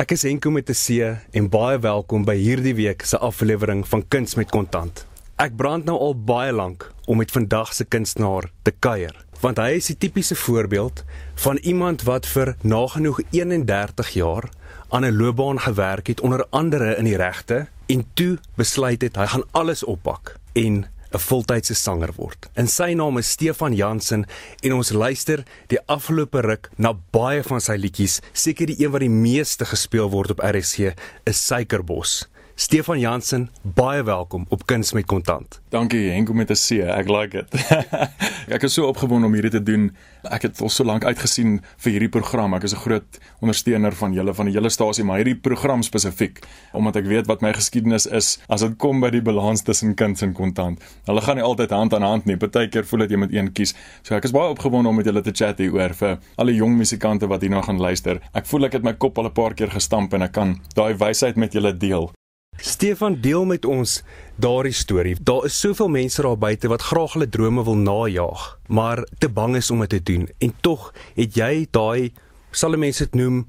Ek is Henko met 'n C en baie welkom by hierdie week se aflewering van Kuns met Kontant. Ek brand nou al baie lank om met vandag se kunstenaar te kuier, want hy is die tipiese voorbeeld van iemand wat vir nagenoeg 31 jaar aan 'n loopbaan gewerk het onder andere in die regte en toe besluit het hy gaan alles oppak en 'n voltydse sanger word. En sy naam is Stefan Jansen en ons luister die afgelope ruk na baie van sy liedjies. Seker die een wat die meeste gespeel word op RSG is Suikerbos. Stefan Jansen, baie welkom op Kuns met Kontant. Dankie Henk om met te sê. Ek like dit. ek is so opgewonde om hierdie te doen. Ek het al so lank uitgesien vir hierdie program. Ek is 'n groot ondersteuner van julle van die hele stasie, maar hierdie program spesifiek omdat ek weet wat my geskiedenis is as dit kom by die balans tussen kuns en kontant. Hulle gaan nie altyd hand aan hand nie. Partykeer voel dit jy moet een kies. So ek is baie opgewonde om met julle te chat hier oor vir al die jong musikante wat hierna gaan luister. Ek voel ek het my kop al 'n paar keer gestamp en ek kan daai wysheid met julle deel. Stefan deel met ons daardie storie. Daar is soveel mense daar buite wat graag hulle drome wil najag, maar te bang is om dit te doen. En tog het jy daai sal mense dit noem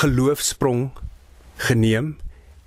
geloofsprong geneem,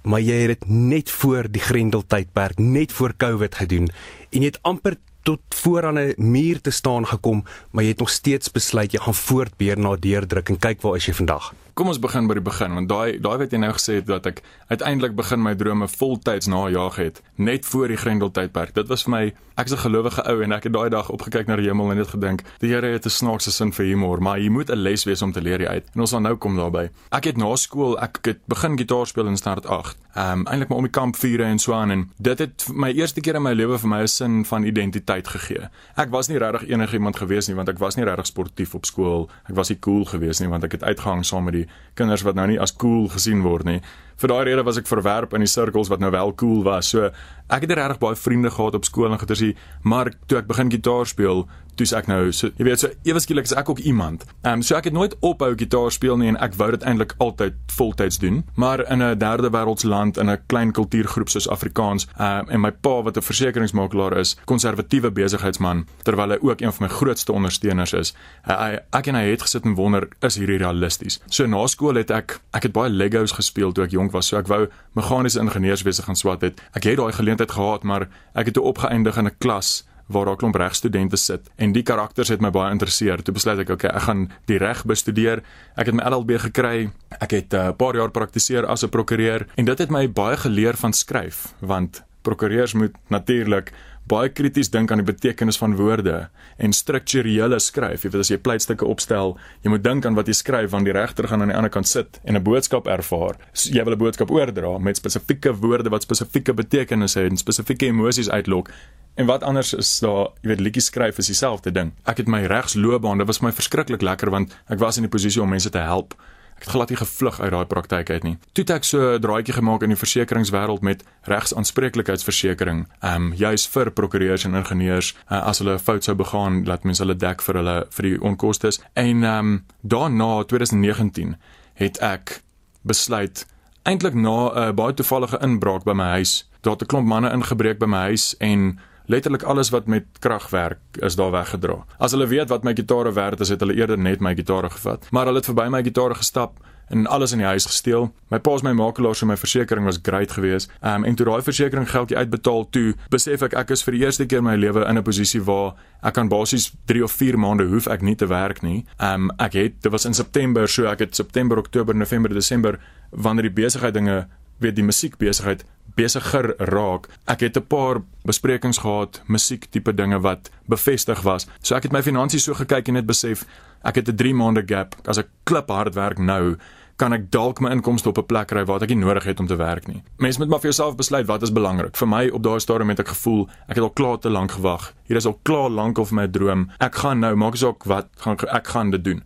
maar jy het dit net voor die Grendel tydperk, net voor Covid gedoen en jy het amper tot voor aan 'n muur te staan gekom, maar jy het nog steeds besluit jy gaan voortbeer na deurdruk en kyk waar is jy vandag. Kom ons begin by die begin want daai daai wat jy nou gesê het dat ek uiteindelik begin my drome voltyds najag het net voor die Grendel tydperk. Dit was vir my ek is 'n gelowige ou en ek het daai dag opgekyk na die hemel en net gedink die Here het 'n snaakse sin vir humor, maar jy moet 'n les wees om te leer uit. En ons gaan nou kom daarby. Ek het na skool ek het begin gitaar speel in standaard 8. Ehm um, eintlik maar om die kampvure en so aan en dit het my eerste keer in my lewe vir my 'n sin van identiteit gegee. Ek was nie regtig enigiemand gewees nie want ek was nie regtig sportief op skool. Ek was nie cool gewees nie want ek het uitgehang saam met die kinders wat nou nie as cool gesien word nie. Vir daai rede was ek verwerp in die sirkels wat nou wel cool was. So ek het regtig baie vriende gehad op skool en getersie, maar toe ek begin gitaar speel, toe's ek nou so jy weet so ewe skielik is ek ook iemand. Ehm um, so ek het nooit ophou gitaar speel nie en ek wou dit eintlik altyd voltyds doen. Maar in 'n derde wêreldsland in 'n klein kultuurgroep soos Afrikaans, ehm um, en my pa wat 'n versekeringsmakelaar is, konservatiewe besigheidsman, terwyl hy ook een van my grootste ondersteuners is. Hy ek en hy het gesit en wonder, is hierdie realisties? So na skool het ek ek het baie Legos gespeel toe ek jonk was. So ek wou meganiese ingenieurswese gaan swat het. Ek het daai geleentheid gehad, maar ek het toe opgeëindig in 'n klas waar daar 'n klomp regstudente sit en die karakters het my baie interesseer. Toe besluit ek, okay, ek gaan die reg bestudeer. Ek het my LLB gekry. Ek het 'n uh, paar jaar praktiseer as 'n prokureur en dit het my baie geleer van skryf, want prokureurs moet natuurlik baie krities dink aan die betekenis van woorde en strukturele skryf. Jy weet as jy pleitstukke opstel, jy moet dink aan wat jy skryf want die regter gaan aan die ander kant sit en 'n boodskap ervaar. So, jy wil 'n boodskap oordra met spesifieke woorde wat spesifieke betekenisse en spesifieke emosies uitlok En wat anders is daar, jy weet liedjies skryf is dieselfde ding. Ek het my regsloopbaan, dit was my verskriklik lekker want ek was in die posisie om mense te help. Ek het glad nie gevlug uit daai praktyk uit nie. Toe het ek so 'n draaitjie gemaak in die versekeringswêreld met regsaanspreeklikheidsversekering. Ehm um, juis vir prokureurs en ingenieurs uh, as hulle 'n fout sou begaan, laat mense hulle dek vir hulle vir die onkoste. En ehm um, daarna 2019 het ek besluit eintlik na 'n uh, baie toevallige inbraak by my huis. Daar het 'n klomp manne ingebreek by my huis en letterlik alles wat met krag werk is daar weggedra. As hulle weet wat my gitare werd is, het hulle eerder net my gitare gevat. Maar hulle het verby my gitare gestap en alles in die huis gesteel. My pa se my makelaar se my versekerings was great geweest. Ehm um, en toe daai versekering geldjie uitbetaal toe, besef ek ek is vir die eerste keer in my lewe in 'n posisie waar ek kan basies 3 of 4 maande hoef ek nie te werk nie. Ehm um, ek het dit was in September, so ek het September, Oktober, November, Desember wanneer die besigheid dinge weet die musiekbesigheid besiger raak. Ek het 'n paar besprekings gehad, musiek tipe dinge wat bevestig was. So ek het my finansies so gekyk en net besef ek het 'n 3 maande gap. As ek klip hard werk nou, kan ek dalk my inkomste op 'n plek kry waar ek nie nodig het om te werk nie. Mense moet maar vir jouself besluit wat is belangrik. Vir my op daai stadium het ek gevoel ek het al klaar te lank gewag. Hier is al klaar lank of my droom. Ek gaan nou, maak asook wat gaan ek gaan dit doen.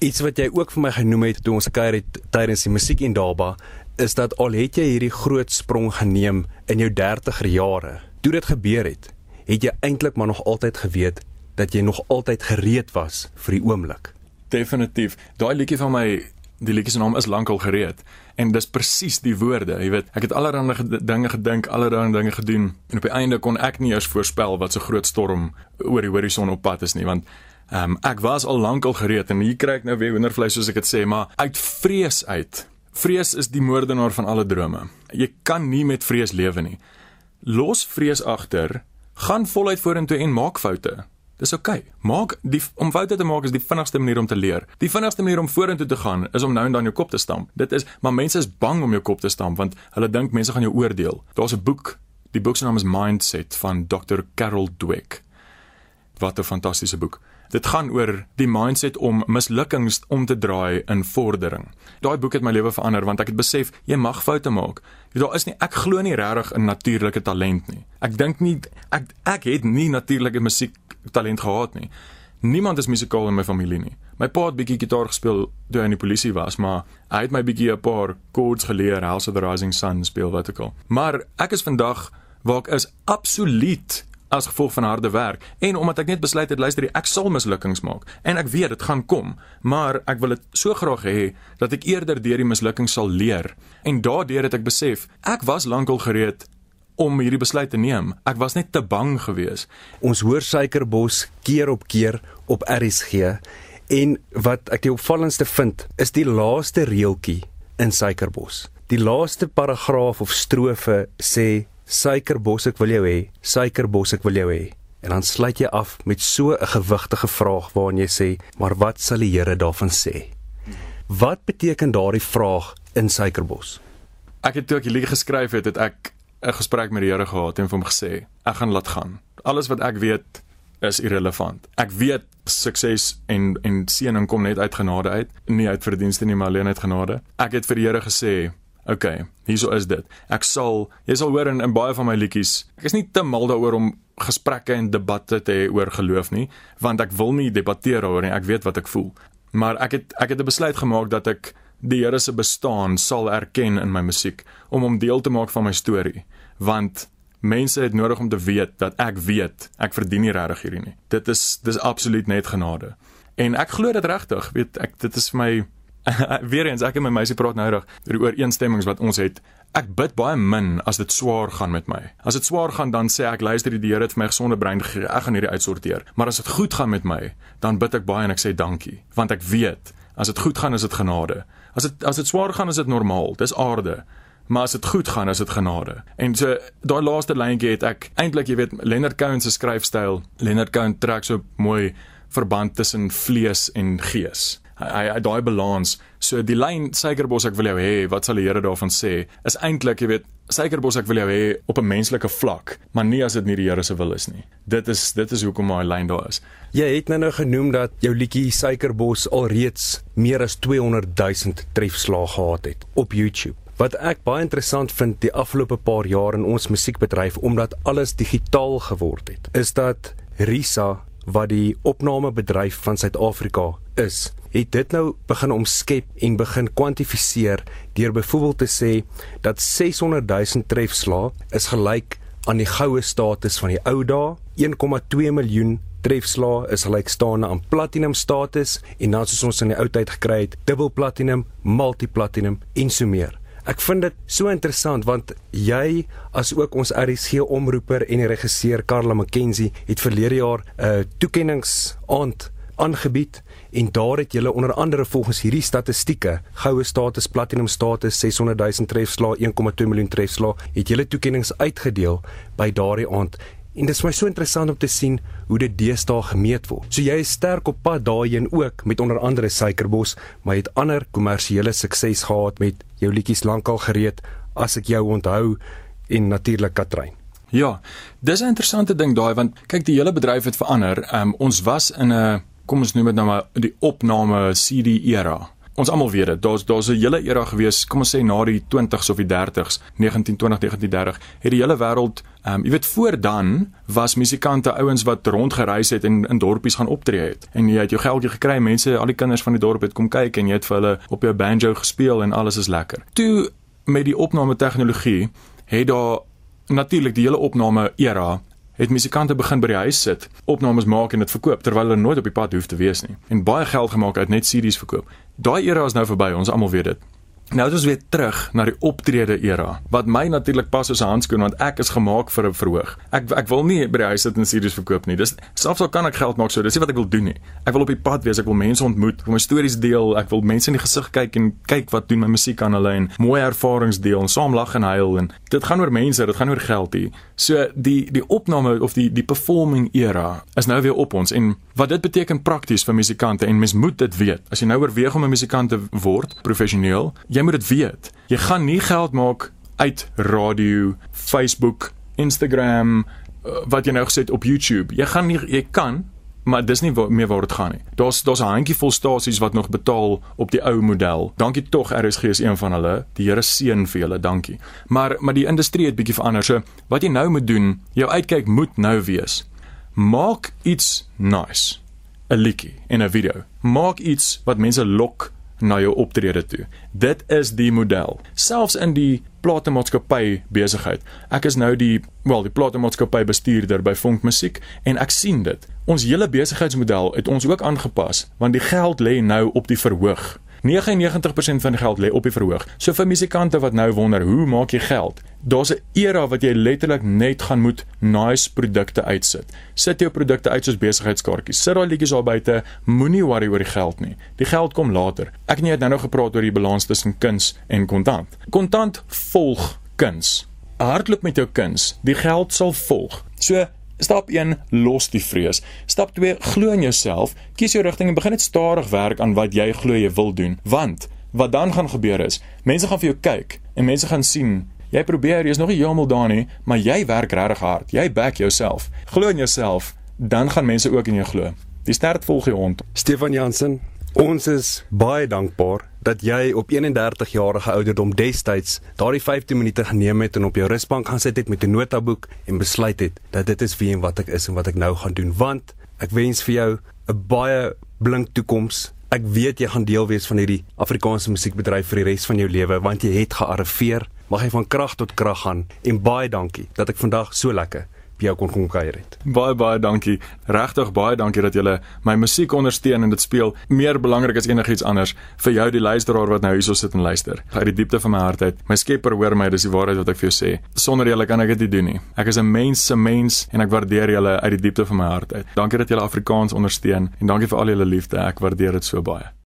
Iets wat jy ook vir my genoem het toe ons gekuier het tydens die musiek en daarba is dat al het jy hierdie groot sprong geneem in jou 30er jare, toe dit gebeur het, het jy eintlik maar nog altyd geweet dat jy nog altyd gereed was vir die oomblik. Definitief. Daai liedjie van my, die liedjie se naam is lankal gereed en dis presies die woorde, jy weet. Ek het allerlei dinge gedink, allerlei dinge gedoen en op die einde kon ek nie eers voorspel wat so groot storm oor die horison op pad is nie, want Ehm um, ek was al lank al gereed en hier kry ek nou weer hoendervleis soos ek dit sê, maar uit vrees uit Vrees is die moordenaar van alle drome. Jy kan nie met vrees lewe nie. Los vrees agter, gaan voluit vorentoe en maak foute. Dis oukei. Okay. Maak die om foute te maak is die vinnigste manier om te leer. Die vinnigste manier om vorentoe te gaan is om nou en dan jou kop te stamp. Dit is maar mense is bang om jou kop te stamp want hulle dink mense gaan jou oordeel. Daar's 'n boek, die boek se naam is Mindset van Dr. Carol Dweck. Wat 'n fantastiese boek. Dit gaan oor die mindset om mislukkings om te draai in vordering. Daai boek het my lewe verander want ek het besef jy mag foute maak. Daar is nie ek glo nie regtig in natuurlike talent nie. Ek dink nie ek ek het nie natuurlike musiek talent gehad nie. Niemand is musikaal in my familie nie. My pa het bietjie gitaar gespeel toe hy in die polisie was, maar hy het my bietjie 'n paar chords geleer, House of the Rising Sun speel wat ek al. Maar ek is vandag waar ek is absoluut as gevolg van harde werk en omdat ek net besluit het luister ek sal mislukkings maak en ek weet dit gaan kom maar ek wil dit so graag hê dat ek eerder deur die mislukkings sal leer en daardeur het ek besef ek was lankal gereed om hierdie besluit te neem. Ek was net te bang geweest. Ons hoor Suikerbos keer op keer op RSG en wat ek die opvallendste vind is die laaste reeltjie in Suikerbos. Die laaste paragraaf of strofe sê Suikerbos ek wil jou hê, Suikerbos ek wil jou hê. En dan sluit jy af met so 'n gewigtige vraag waarin jy sê, maar wat sal die Here daarvan sê? Wat beteken daardie vraag in Suikerbos? Ek het toe ek hierdie geskryf het, het ek 'n gesprek met die Here gehad en vir hom gesê, ek gaan laat gaan. Alles wat ek weet is irrelevant. Ek weet sukses en en seëning kom net uit genade uit, nie uit verdienste nie, maar alleen uit genade. Ek het vir die Here gesê, okay, hierso is dit. Ek sal jy sal hoor in in baie van my liedjies. Ek is nie te mal daaroor om gesprekke en debatte te hê oor geloof nie, want ek wil nie debatteer oor nie. Ek weet wat ek voel. Maar ek het ek het 'n besluit gemaak dat ek die Here se bestaan sal erken in my musiek om hom deel te maak van my storie want mense het nodig om te weet dat ek weet ek verdien nie regtig hierdie nie dit is dis absoluut net genade en ek glo dit regtig weet ek dit is vir my weer eens ek en my meisie praat nou reg oor ooreenstemmings wat ons het ek bid baie min as dit swaar gaan met my as dit swaar gaan dan sê ek luister die Here het vir my gesonde brein gegee ek gaan hierdie uitsorteer maar as dit goed gaan met my dan bid ek baie en ek sê dankie want ek weet as dit goed gaan is dit genade As dit as dit swaar gaan is dit normaal, dis aarde. Maar as dit goed gaan is dit genade. En so daai laaste lyntjie het ek eintlik jy weet Leonard Cohen se skryfstyl. Leonard Cohen trek so mooi verband tussen vlees en gees. Hy hy daai balans. So die lyn suikerbos ek wil jou hê, wat sal die Here daarvan sê? Is eintlik, jy weet, suikerbos ek wil jou hê op 'n menslike vlak, maar nie as dit nie die Here se wil is nie. Dit is dit is hoekom my lyn daar is. Jy het nou nou genoem dat jou liedjie Suikerbos alreeds meer as 200 000 trefslae gehad het op YouTube. Wat ek baie interessant vind die afgelope paar jaar in ons musiekbedryf omdat alles digitaal geword het, is dat Risa wat die opnamebedryf van Suid-Afrika is, het dit nou begin omskep en begin kwantifiseer deur byvoorbeeld te sê dat 600 000 trefslae is gelyk aan die goue status van die ou dae. 1,2 miljoen trefslae is gelykstaande aan platinum status en dan soos ons in die ou tyd gekry het dubbel platinum multiplatinum en so meer Ek vind dit so interessant want jy as ook ons RSG omroeper en regisseur Karla McKenzie het verlede jaar 'n uh, toekenningsaand aangebied en daar het julle onder andere volgens hierdie statistieke goue status platinum status 600 000 trefslae 1,2 miljoen trefslae het julle toekennings uitgedeel by daardie aand en dit is my so interessant om te sien hoe dit deesdae gemeet word. So jy is sterk op pad daarheen ook met onder andere Suikerbos, maar het ander kommersiële sukses gehad met jou liedjies lankal gereed as ek jou onthou en natuurlik Katrein. Ja, dis 'n interessante ding daai want kyk die hele bedryf het verander. Um, ons was in 'n kom ons noem dit nou maar die opname CD era. Ons almal weet dit. Daar's daar's 'n hele era gewees, kom ons sê na die 20s of die 30s, 1920, 1930, het die hele wêreld, ehm um, jy weet voor dan was musikante ouens wat rondgereis het en in dorpies gaan optree het. En jy het jou geldjie gekry, mense, al die kinders van die dorp het kom kyk en jy het vir hulle op jou banjo gespeel en alles is lekker. Toe met die opname tegnologie het daar natuurlik die hele opname era het musikante begin by die huis sit, opnames maak en dit verkoop terwyl hulle nooit op die pad hoef te wees nie en baie geld gemaak uit net CD's verkoop. Daai era is nou verby, ons almal weet dit. Nou is ons weer terug na die optrede era. Wat my natuurlik pas as 'n handskoen want ek is gemaak vir 'n verhoog. Ek ek wil nie by die huis sit en series verkoop nie. Dis selfs al kan ek geld maak so, dis nie wat ek wil doen nie. Ek wil op die pad wees, ek wil mense ontmoet, ek wil my stories deel, ek wil mense in die gesig kyk en kyk wat doen my musiek aan hulle en mooi ervarings deel en saam lag en huil en dit gaan oor mense, dit gaan oor geld hier. So die die opname of die die performing era is nou weer op ons en wat dit beteken prakties vir musikante en mens moet dit weet. As jy nou oorweeg om 'n musikant te word professioneel, jy moet dit weet. Jy gaan nie geld maak uit radio, Facebook, Instagram eh, wat jy nou gesê het op YouTube. Jy gaan nie jy kan maar dis nie meer waar dit gaan nie. Daar's daar's 'n handjievol stasies wat nog betaal op die ou model. Dankie tog RSG is een van hulle. Die Here seën vir julle, dankie. Maar maar die industrie het bietjie verander. So wat jy nou moet doen, jou uitkyk moet nou wees. Maak iets nice. 'n Liedjie en 'n video. Maak iets wat mense lok na jou optrede toe. Dit is die model. Selfs in die platemaatskappy besigheid. Ek is nou die wel die platemaatskappy bestuurder by Vonk Musiek en ek sien dit. Ons hele besigheidsmodel het ons ook aangepas want die geld lê nou op die verhoog. 99% van die geld lê op die verhoog. So vir musikante wat nou wonder, hoe maak jy geld? Daar's 'n era wat jy letterlik net gaan moet nice produkte uitsit. Sit jou produkte uit soos besigheidskaartjies. Sit daai liedjies daar buite, moenie worry oor die geld nie. Die geld kom later. Ek en jy het nou nog gepraat oor die balans tussen kuns en kontant. Kontant volg kuns. Hardloop met jou kuns. Die geld sal volg. So Stap 1: los die vrees. Stap 2: glo in jouself. Kies jou rigting en begin net stadig werk aan wat jy glo jy wil doen. Want wat dan gaan gebeur is, mense gaan vir jou kyk en mense gaan sien jy probeer, jy's nog nie heeltemal daar nie, maar jy werk regtig hard. Jy back jouself. Glo in jouself, dan gaan mense ook in jou glo. Die stert volg jou hond. Stefan Jansen, ons is baie dankbaar dat jy op 31 jarige ouderdom destyds daardie 15 minute geneem het en op jou rusbank gaan sit het met 'n notaboek en besluit het dat dit is wie en wat ek is en wat ek nou gaan doen want ek wens vir jou 'n baie blink toekoms. Ek weet jy gaan deel wees van hierdie Afrikaanse musiekbedryf vir die res van jou lewe want jy het gearriveer. Mag jy van krag tot krag gaan en baie dankie dat ek vandag so lekker jou kon kom kuier het. Baie baie dankie. Regtig baie dankie dat jy my musiek ondersteun en dit speel meer belangrik as enigiets anders vir jou die luisteraar wat nou hierso sit en luister. Uit die diepte van my hart uit. My Skepper hoor my, dis die waarheid wat ek vir jou sê. Sonder julle kan ek dit nie doen nie. Ek is 'n mens se mens en ek waardeer julle uit die diepte van my hart uit. Dankie dat julle Afrikaans ondersteun en dankie vir al julle liefde. Ek waardeer dit so baie.